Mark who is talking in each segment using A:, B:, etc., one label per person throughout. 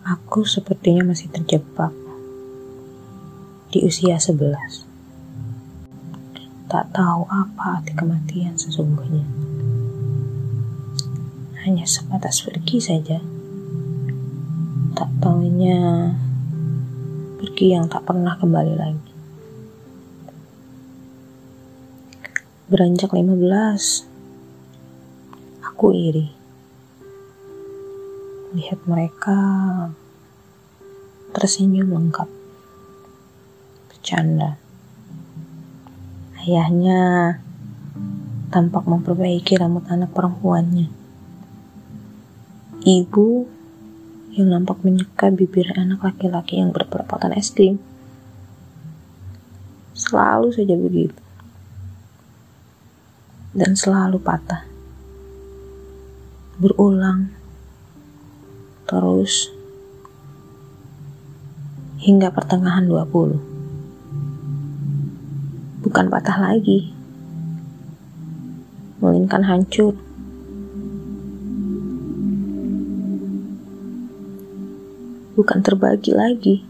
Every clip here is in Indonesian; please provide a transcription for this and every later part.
A: Aku sepertinya masih terjebak di usia 11. Tak tahu apa arti kematian sesungguhnya. Hanya sebatas pergi saja. Tak tahunya pergi yang tak pernah kembali lagi. Beranjak 15, aku iri lihat mereka tersenyum lengkap. Bercanda. Ayahnya tampak memperbaiki rambut anak perempuannya. Ibu yang nampak menyeka bibir anak laki-laki yang berperapatan es krim. Selalu saja begitu. Dan selalu patah. Berulang terus hingga pertengahan 20. Bukan patah lagi, melainkan hancur. Bukan terbagi lagi,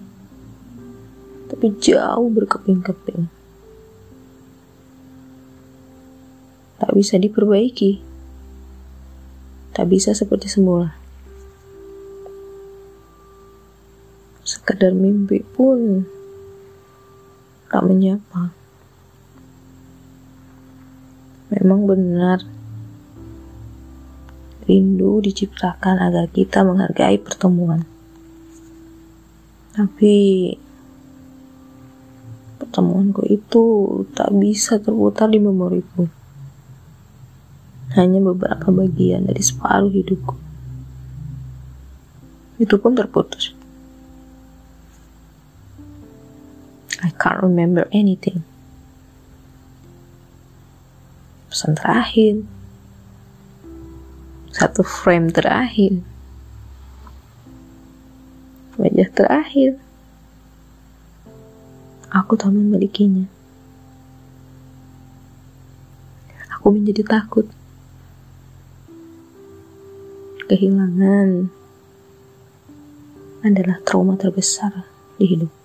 A: tapi jauh berkeping-keping. Tak bisa diperbaiki, tak bisa seperti semula. Sekedar mimpi pun tak menyapa. Memang benar, rindu diciptakan agar kita menghargai pertemuan. Tapi pertemuanku itu tak bisa terputar di memoriku. Hanya beberapa bagian dari separuh hidupku. Itu pun terputus. I can't remember anything. Pesan terakhir. Satu frame terakhir. Wajah terakhir. Aku tak memilikinya. Aku menjadi takut. Kehilangan adalah trauma terbesar di hidup.